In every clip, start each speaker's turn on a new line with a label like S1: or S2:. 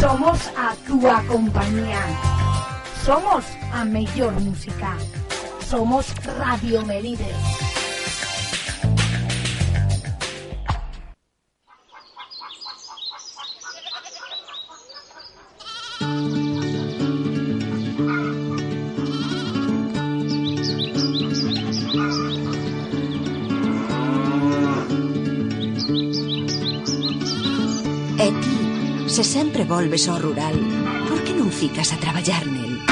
S1: Somos a túa compañía. Somos a mellor música. Somos Radio Melide.
S2: volves ao rural, por que non ficas a traballar nel?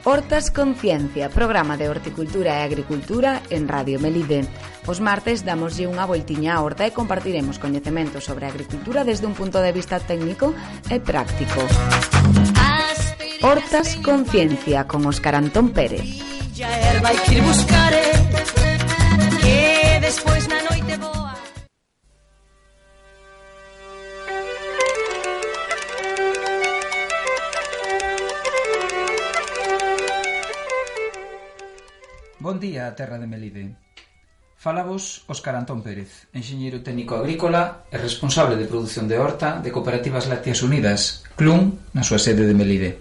S3: Hortas Conciencia, programa de horticultura e agricultura en Radio Melide. Os martes damoslle unha voltiña á horta e compartiremos coñecementos sobre a agricultura desde un punto de vista técnico e práctico. Hortas Conciencia con Óscar Antón Pérez.
S4: Herba, hay que ir buscar
S5: Bon día, terra de Melide. Falavos Óscar Antón Pérez, enxeñeiro técnico agrícola e responsable de produción de horta de Cooperativas Lácteas Unidas, CLUN, na súa sede de Melide.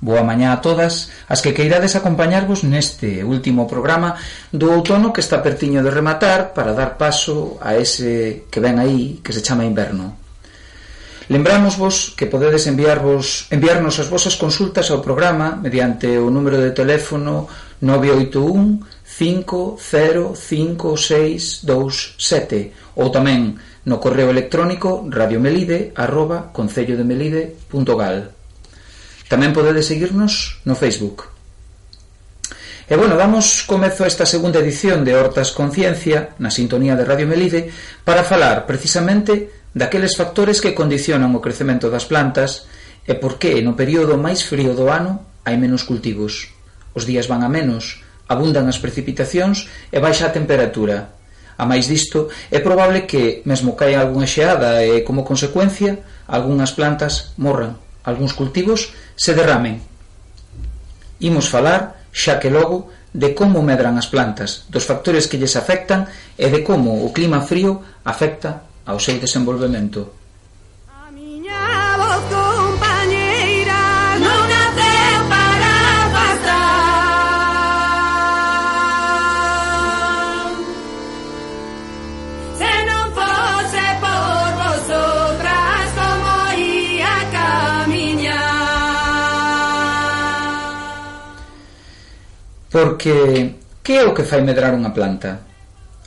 S5: Boa mañá a todas as que queirades acompañarvos neste último programa do outono que está pertiño de rematar para dar paso a ese que ven aí que se chama inverno. Lembramosvos que podedes enviarvos, enviarnos as vosas consultas ao programa mediante o número de teléfono 981 505627 ou tamén no correo electrónico radiomelide arroba concellodemelide.gal Tamén podedes seguirnos no Facebook. E bueno, damos comezo a esta segunda edición de Hortas Conciencia na sintonía de Radio Melide para falar precisamente daqueles factores que condicionan o crecemento das plantas e por que no período máis frío do ano hai menos cultivos. Os días van a menos, abundan as precipitacións e baixa a temperatura. A máis disto, é probable que mesmo caia algunha xeada e, como consecuencia, algunhas plantas morran, algúns cultivos se derramen. Imos falar, xa que logo, de como medran as plantas, dos factores que lles afectan e de como o clima frío afecta ao seu desenvolvemento. Porque, que é o que fai medrar unha planta?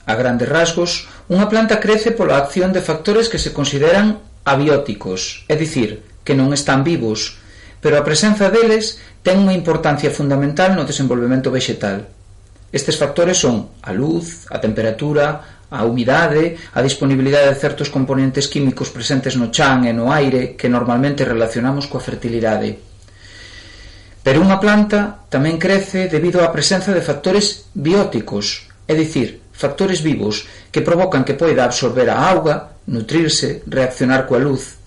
S5: A grandes rasgos, unha planta crece pola acción de factores que se consideran abióticos, é dicir, que non están vivos, pero a presenza deles ten unha importancia fundamental no desenvolvemento vegetal. Estes factores son a luz, a temperatura, a humidade, a disponibilidade de certos componentes químicos presentes no chan e no aire que normalmente relacionamos coa fertilidade. Pero unha planta tamén crece debido á presenza de factores bióticos, é dicir, factores vivos que provocan que poida absorber a auga, nutrirse, reaccionar coa luz.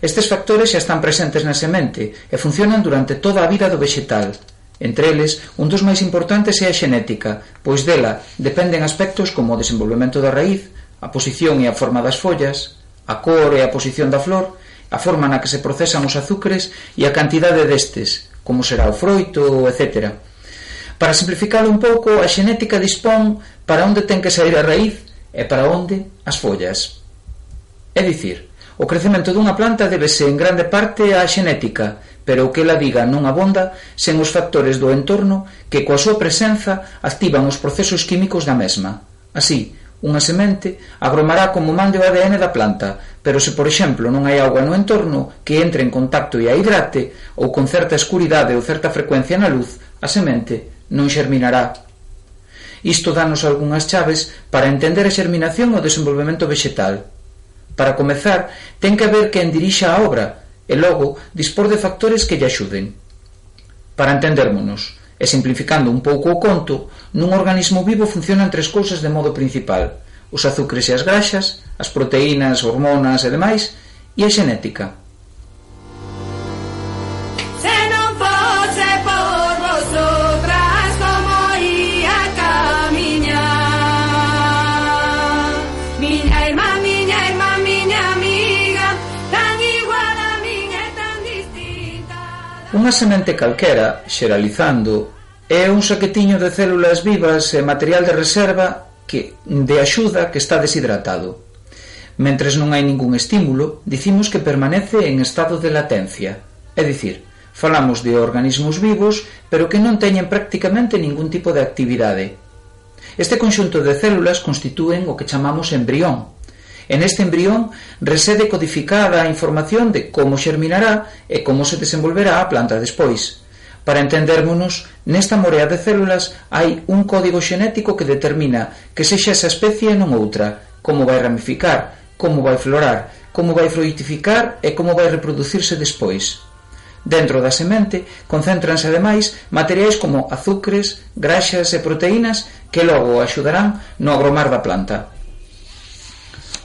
S5: Estes factores xa están presentes na semente e funcionan durante toda a vida do vexetal. Entre eles, un dos máis importantes é a xenética, pois dela dependen aspectos como o desenvolvemento da raíz, a posición e a forma das follas, a cor e a posición da flor, a forma na que se procesan os azúcares e a cantidade destes, como será o froito, etc. Para simplificar un pouco, a xenética dispón para onde ten que sair a raíz e para onde as follas. É dicir, o crecemento dunha planta débese en grande parte á xenética, pero o que ela diga non abonda sen os factores do entorno que coa súa presenza activan os procesos químicos da mesma. Así, Unha semente agromará como mande o ADN da planta, pero se por exemplo non hai auga no entorno que entre en contacto e a hidrate ou con certa escuridade ou certa frecuencia na luz, a semente non xerminará. Isto danos algunhas chaves para entender a xerminación e o desenvolvemento vexetal. Para comezar, ten que haber quen dirixa a obra e logo dispor de factores que lle axuden. Para entendérmonos, E simplificando un pouco o conto, nun organismo vivo funcionan tres cousas de modo principal: os azúcares e as graxas, as proteínas, hormonas e demais, e a xenética. Unha semente calquera, xeralizando, é un saquetiño de células vivas e material de reserva que de axuda que está deshidratado. Mentres non hai ningún estímulo, dicimos que permanece en estado de latencia, é dicir, falamos de organismos vivos, pero que non teñen prácticamente ningún tipo de actividade. Este conxunto de células constitúen o que chamamos embrión, En este embrión resede codificada a información de como xerminará e como se desenvolverá a planta despois. Para entendérmonos, nesta morea de células hai un código xenético que determina que sexa esa especie e non outra, como vai ramificar, como vai florar, como vai froitificar e como vai reproducirse despois. Dentro da semente concéntranse ademais materiais como azucres, graxas e proteínas que logo axudarán no agromar da planta.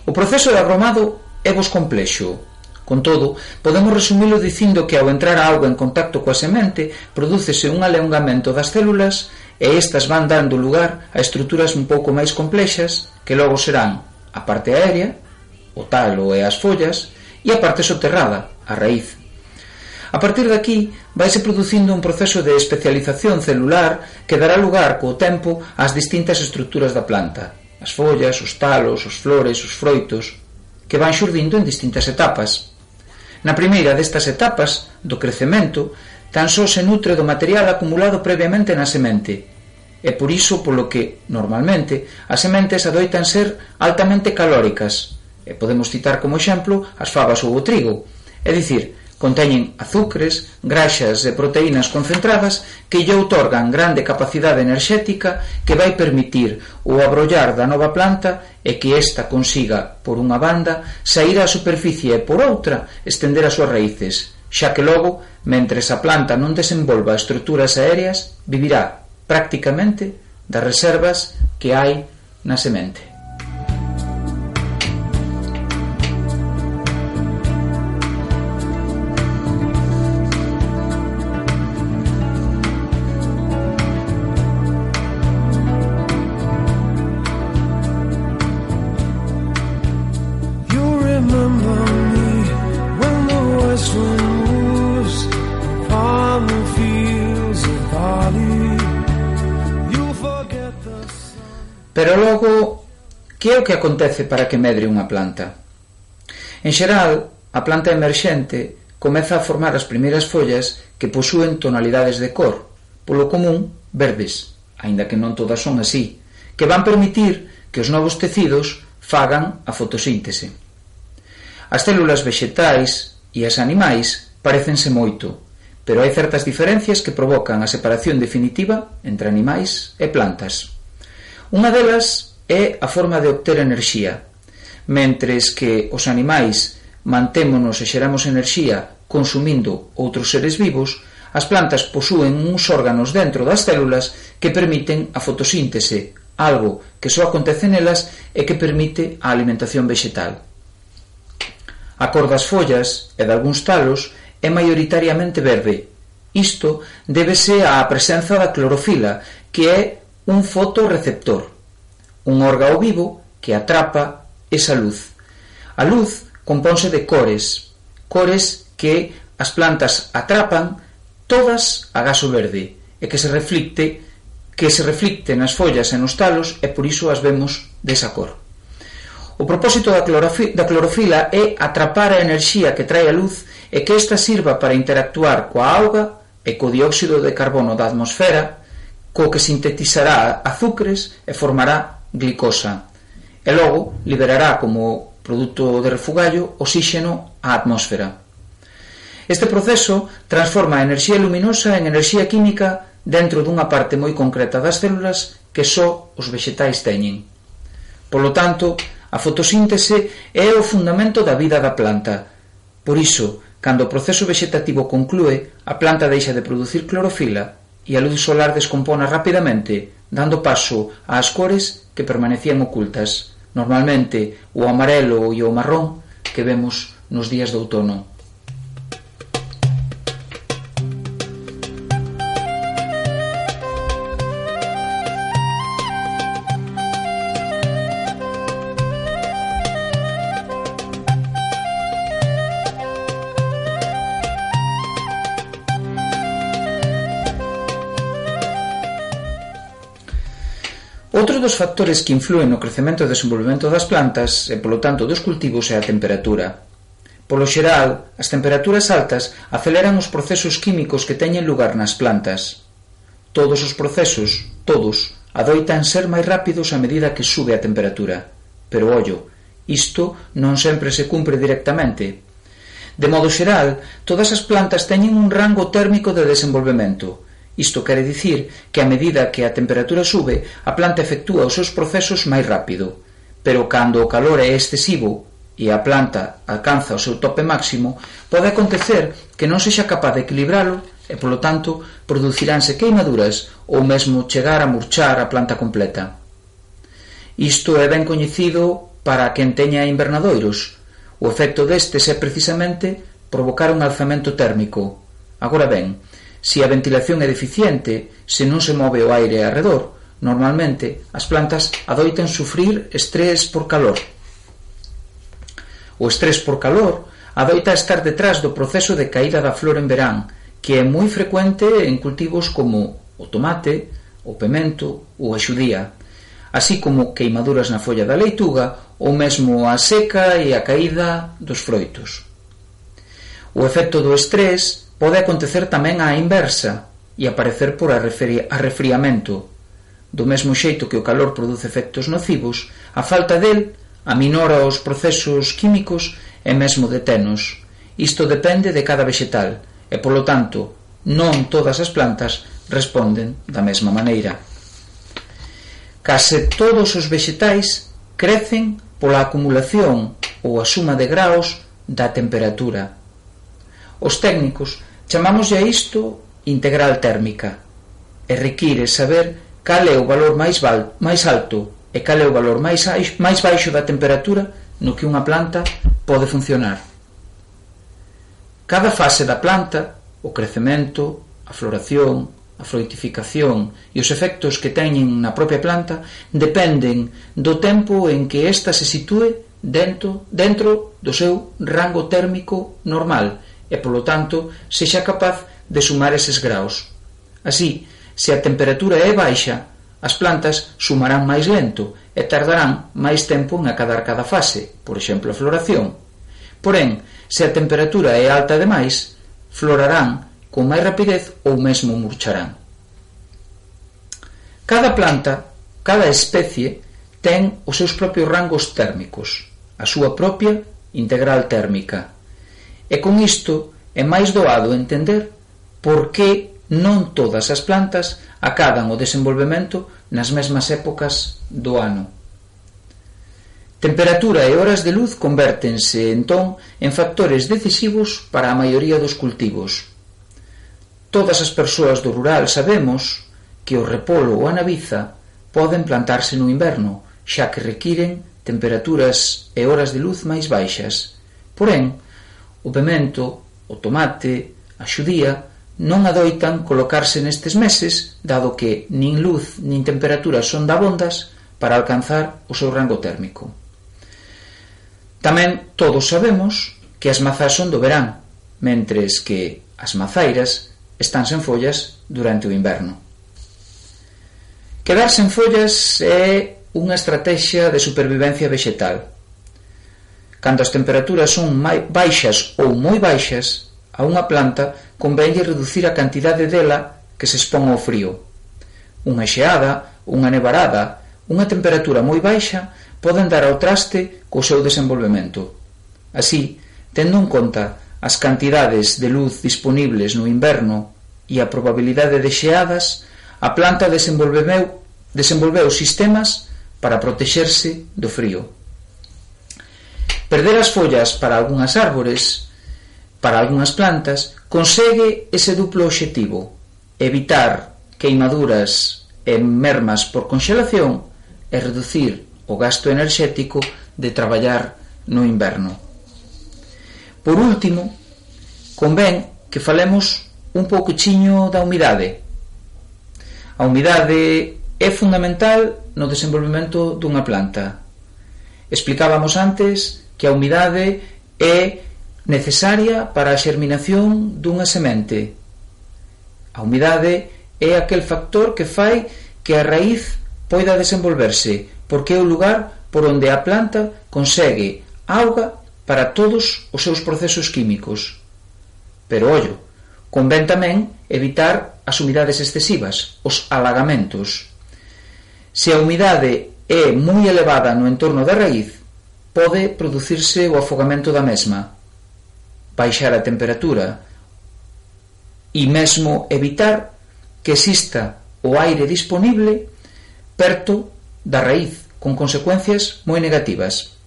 S5: O proceso de agromado é vos complexo. Con todo, podemos resumilo dicindo que ao entrar a auga en contacto coa semente, prodúcese un alongamento das células e estas van dando lugar a estruturas un pouco máis complexas que logo serán a parte aérea, o talo e as follas, e a parte soterrada, a raíz. A partir de aquí, vaise producindo un proceso de especialización celular que dará lugar co tempo ás distintas estruturas da planta, as follas, os talos, os flores, os froitos, que van xurdindo en distintas etapas. Na primeira destas etapas do crecemento, tan só se nutre do material acumulado previamente na semente. e por iso polo que, normalmente, as sementes adoitan ser altamente calóricas, e podemos citar como exemplo as fabas ou o trigo, é dicir, Conteñen azúcares, graxas e proteínas concentradas que lle outorgan grande capacidade enerxética que vai permitir o abrollar da nova planta e que esta consiga, por unha banda, sair á superficie e por outra estender as súas raíces, xa que logo, mentre a planta non desenvolva estruturas aéreas, vivirá prácticamente das reservas que hai na semente. Pero logo, que é o que acontece para que medre unha planta? En xeral, a planta emerxente comeza a formar as primeiras follas que posúen tonalidades de cor, polo común verdes, aínda que non todas son así, que van permitir que os novos tecidos fagan a fotosíntese. As células vexetais e as animais parecense moito, pero hai certas diferencias que provocan a separación definitiva entre animais e plantas. Unha delas é a forma de obter enerxía. Mentres que os animais mantémonos e xeramos enerxía consumindo outros seres vivos, as plantas posúen uns órganos dentro das células que permiten a fotosíntese, algo que só acontece nelas e que permite a alimentación vegetal. A cor das follas e de algúns talos é maioritariamente verde. Isto débese á presenza da clorofila, que é un fotoreceptor un órgao vivo que atrapa esa luz. A luz compónse de cores, cores que as plantas atrapan todas a gaso verde e que se reflicte que se reflicte nas follas e nos talos e por iso as vemos desa cor. O propósito da, da clorofila é atrapar a enerxía que trae a luz e que esta sirva para interactuar coa auga e co dióxido de carbono da atmosfera, co que sintetizará azúcares e formará glicosa e logo liberará como produto de refugallo oxígeno á atmósfera. Este proceso transforma a enerxía luminosa en enerxía química dentro dunha parte moi concreta das células que só os vexetais teñen. Polo tanto, a fotosíntese é o fundamento da vida da planta. Por iso, cando o proceso vexetativo conclúe, a planta deixa de producir clorofila e a luz solar descompona rapidamente dando paso ás cores que permanecían ocultas, normalmente o amarelo e o marrón que vemos nos días de outono. os factores que influen no crecemento e desenvolvemento das plantas e, polo tanto, dos cultivos é a temperatura. Polo xeral, as temperaturas altas aceleran os procesos químicos que teñen lugar nas plantas. Todos os procesos, todos, adoitan ser máis rápidos a medida que sube a temperatura. Pero, ollo, isto non sempre se cumpre directamente. De modo xeral, todas as plantas teñen un rango térmico de desenvolvemento – Isto quere dicir que a medida que a temperatura sube, a planta efectúa os seus procesos máis rápido, pero cando o calor é excesivo e a planta alcanza o seu tope máximo, pode acontecer que non sexa capaz de equilibralo e, polo tanto, produciránse queimaduras ou mesmo chegar a murchar a planta completa. Isto é ben coñecido para quen teña invernadoiros. O efecto destes é precisamente provocar un alzamento térmico. Agora ben, Se a ventilación é deficiente, se non se move o aire arredor, normalmente as plantas adoitan sufrir estrés por calor. O estrés por calor adoita estar detrás do proceso de caída da flor en verán, que é moi frecuente en cultivos como o tomate, o pemento ou a xudía, así como queimaduras na folla da leituga ou mesmo a seca e a caída dos froitos. O efecto do estrés Pode acontecer tamén á inversa e aparecer por arrefriamento. Do mesmo xeito que o calor produce efectos nocivos, a falta del aminora os procesos químicos e mesmo detenos. Isto depende de cada vexetal e, polo tanto, non todas as plantas responden da mesma maneira. Case todos os vexetais crecen pola acumulación ou a suma de graos da temperatura Os técnicos. Chamámoslle a isto integral térmica. E require saber cal é o valor máis, val, máis alto e cal é o valor máis, máis baixo da temperatura no que unha planta pode funcionar. Cada fase da planta, o crecemento, a floración, a fructificación e os efectos que teñen na propia planta dependen do tempo en que ésta se sitúe dentro, dentro do seu rango térmico normal e, polo tanto, sexa capaz de sumar eses graos. Así, se a temperatura é baixa, as plantas sumarán máis lento e tardarán máis tempo en acadar cada fase, por exemplo, a floración. Porén, se a temperatura é alta demais, florarán con máis rapidez ou mesmo murcharán. Cada planta, cada especie, ten os seus propios rangos térmicos, a súa propia integral térmica, E con isto é máis doado entender por que non todas as plantas acadan o desenvolvemento nas mesmas épocas do ano. Temperatura e horas de luz convértense, entón, en factores decisivos para a maioría dos cultivos. Todas as persoas do rural sabemos que o repolo ou a naviza poden plantarse no inverno, xa que requiren temperaturas e horas de luz máis baixas. Porén, o pemento, o tomate, a xudía, non adoitan colocarse nestes meses, dado que nin luz nin temperatura son dabondas para alcanzar o seu rango térmico. Tamén todos sabemos que as mazás son do verán, mentres que as mazairas están sen follas durante o inverno. Quedar sen follas é unha estrategia de supervivencia vexetal – Cando as temperaturas son baixas ou moi baixas, a unha planta convenlle reducir a cantidade dela que se expón ao frío. Unha xeada, unha nevarada, unha temperatura moi baixa poden dar ao traste co seu desenvolvemento. Así, tendo en conta as cantidades de luz disponibles no inverno e a probabilidade de xeadas, a planta desenvolveu, desenvolveu sistemas para protexerse do frío. Perder as follas para algunhas árbores, para algunhas plantas, consegue ese duplo obxectivo, evitar queimaduras e mermas por conxelación e reducir o gasto enerxético de traballar no inverno. Por último, convén que falemos un pouquichiño da humidade. A humidade é fundamental no desenvolvemento dunha planta. Explicábamos antes que a humidade é necesaria para a xerminación dunha semente. A humidade é aquel factor que fai que a raíz poida desenvolverse, porque é o lugar por onde a planta consegue auga para todos os seus procesos químicos. Pero ollo, convén tamén evitar as humidades excesivas, os alagamentos. Se a humidade é moi elevada no entorno da raíz, pode producirse o afogamento da mesma, baixar a temperatura e mesmo evitar que exista o aire disponible perto da raíz, con consecuencias moi negativas.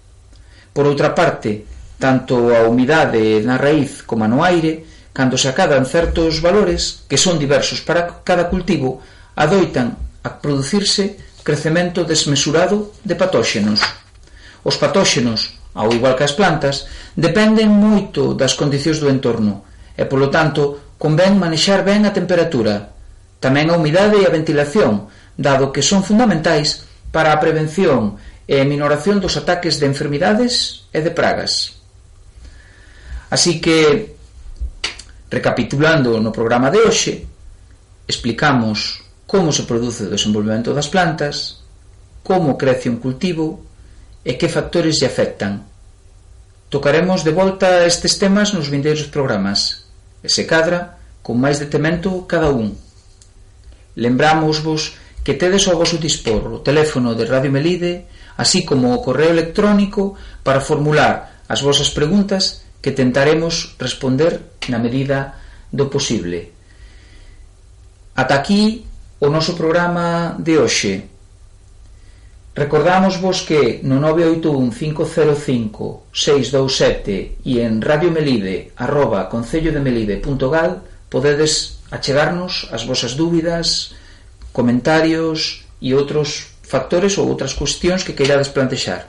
S5: Por outra parte, tanto a humidade na raíz como no aire, cando se acadan certos valores, que son diversos para cada cultivo, adoitan a producirse crecemento desmesurado de patóxenos. Os patóxenos, ao igual que as plantas, dependen moito das condicións do entorno e, polo tanto, convén manexar ben a temperatura, tamén a humidade e a ventilación, dado que son fundamentais para a prevención e a minoración dos ataques de enfermidades e de pragas. Así que, recapitulando no programa de hoxe, explicamos como se produce o desenvolvemento das plantas, como crece un cultivo, e que factores lle afectan. Tocaremos de volta estes temas nos vindeiros programas, e se cadra, con máis detemento cada un. Lembramosvos que tedes ao vosso dispor o teléfono de Radio Melide, así como o correo electrónico para formular as vosas preguntas que tentaremos responder na medida do posible. Ata aquí o noso programa de hoxe. Recordámosvos que no 981-505-627 e en radiomelide arroba concellodemelide.gal podedes achegarnos as vosas dúbidas, comentarios e outros factores ou outras cuestións que queirades plantexar.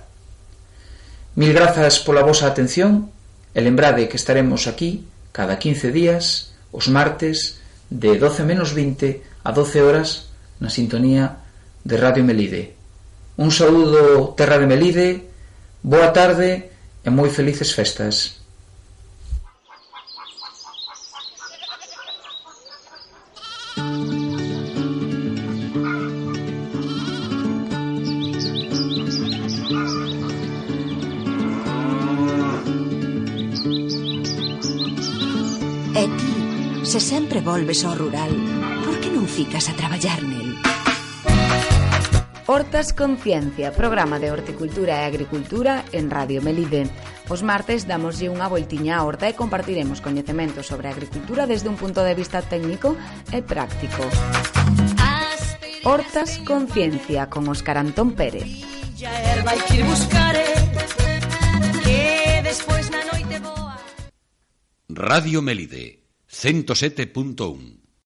S5: Mil grazas pola vosa atención e lembrade que estaremos aquí cada 15 días os martes de 12 menos 20 a 12 horas na sintonía de Radio Melide Un saúdo Terra de Melide, boa tarde e moi felices festas.
S2: E ti, se sempre volves ao rural, por que non ficas a traballar nel?
S3: Hortas Conciencia, programa de horticultura e agricultura en Radio Melide. Os martes damoslle unha voltiña á horta e compartiremos coñecementos sobre a agricultura desde un punto de vista técnico e práctico. Hortas Conciencia con Óscar Antón Pérez.
S6: Radio Melide, 107.1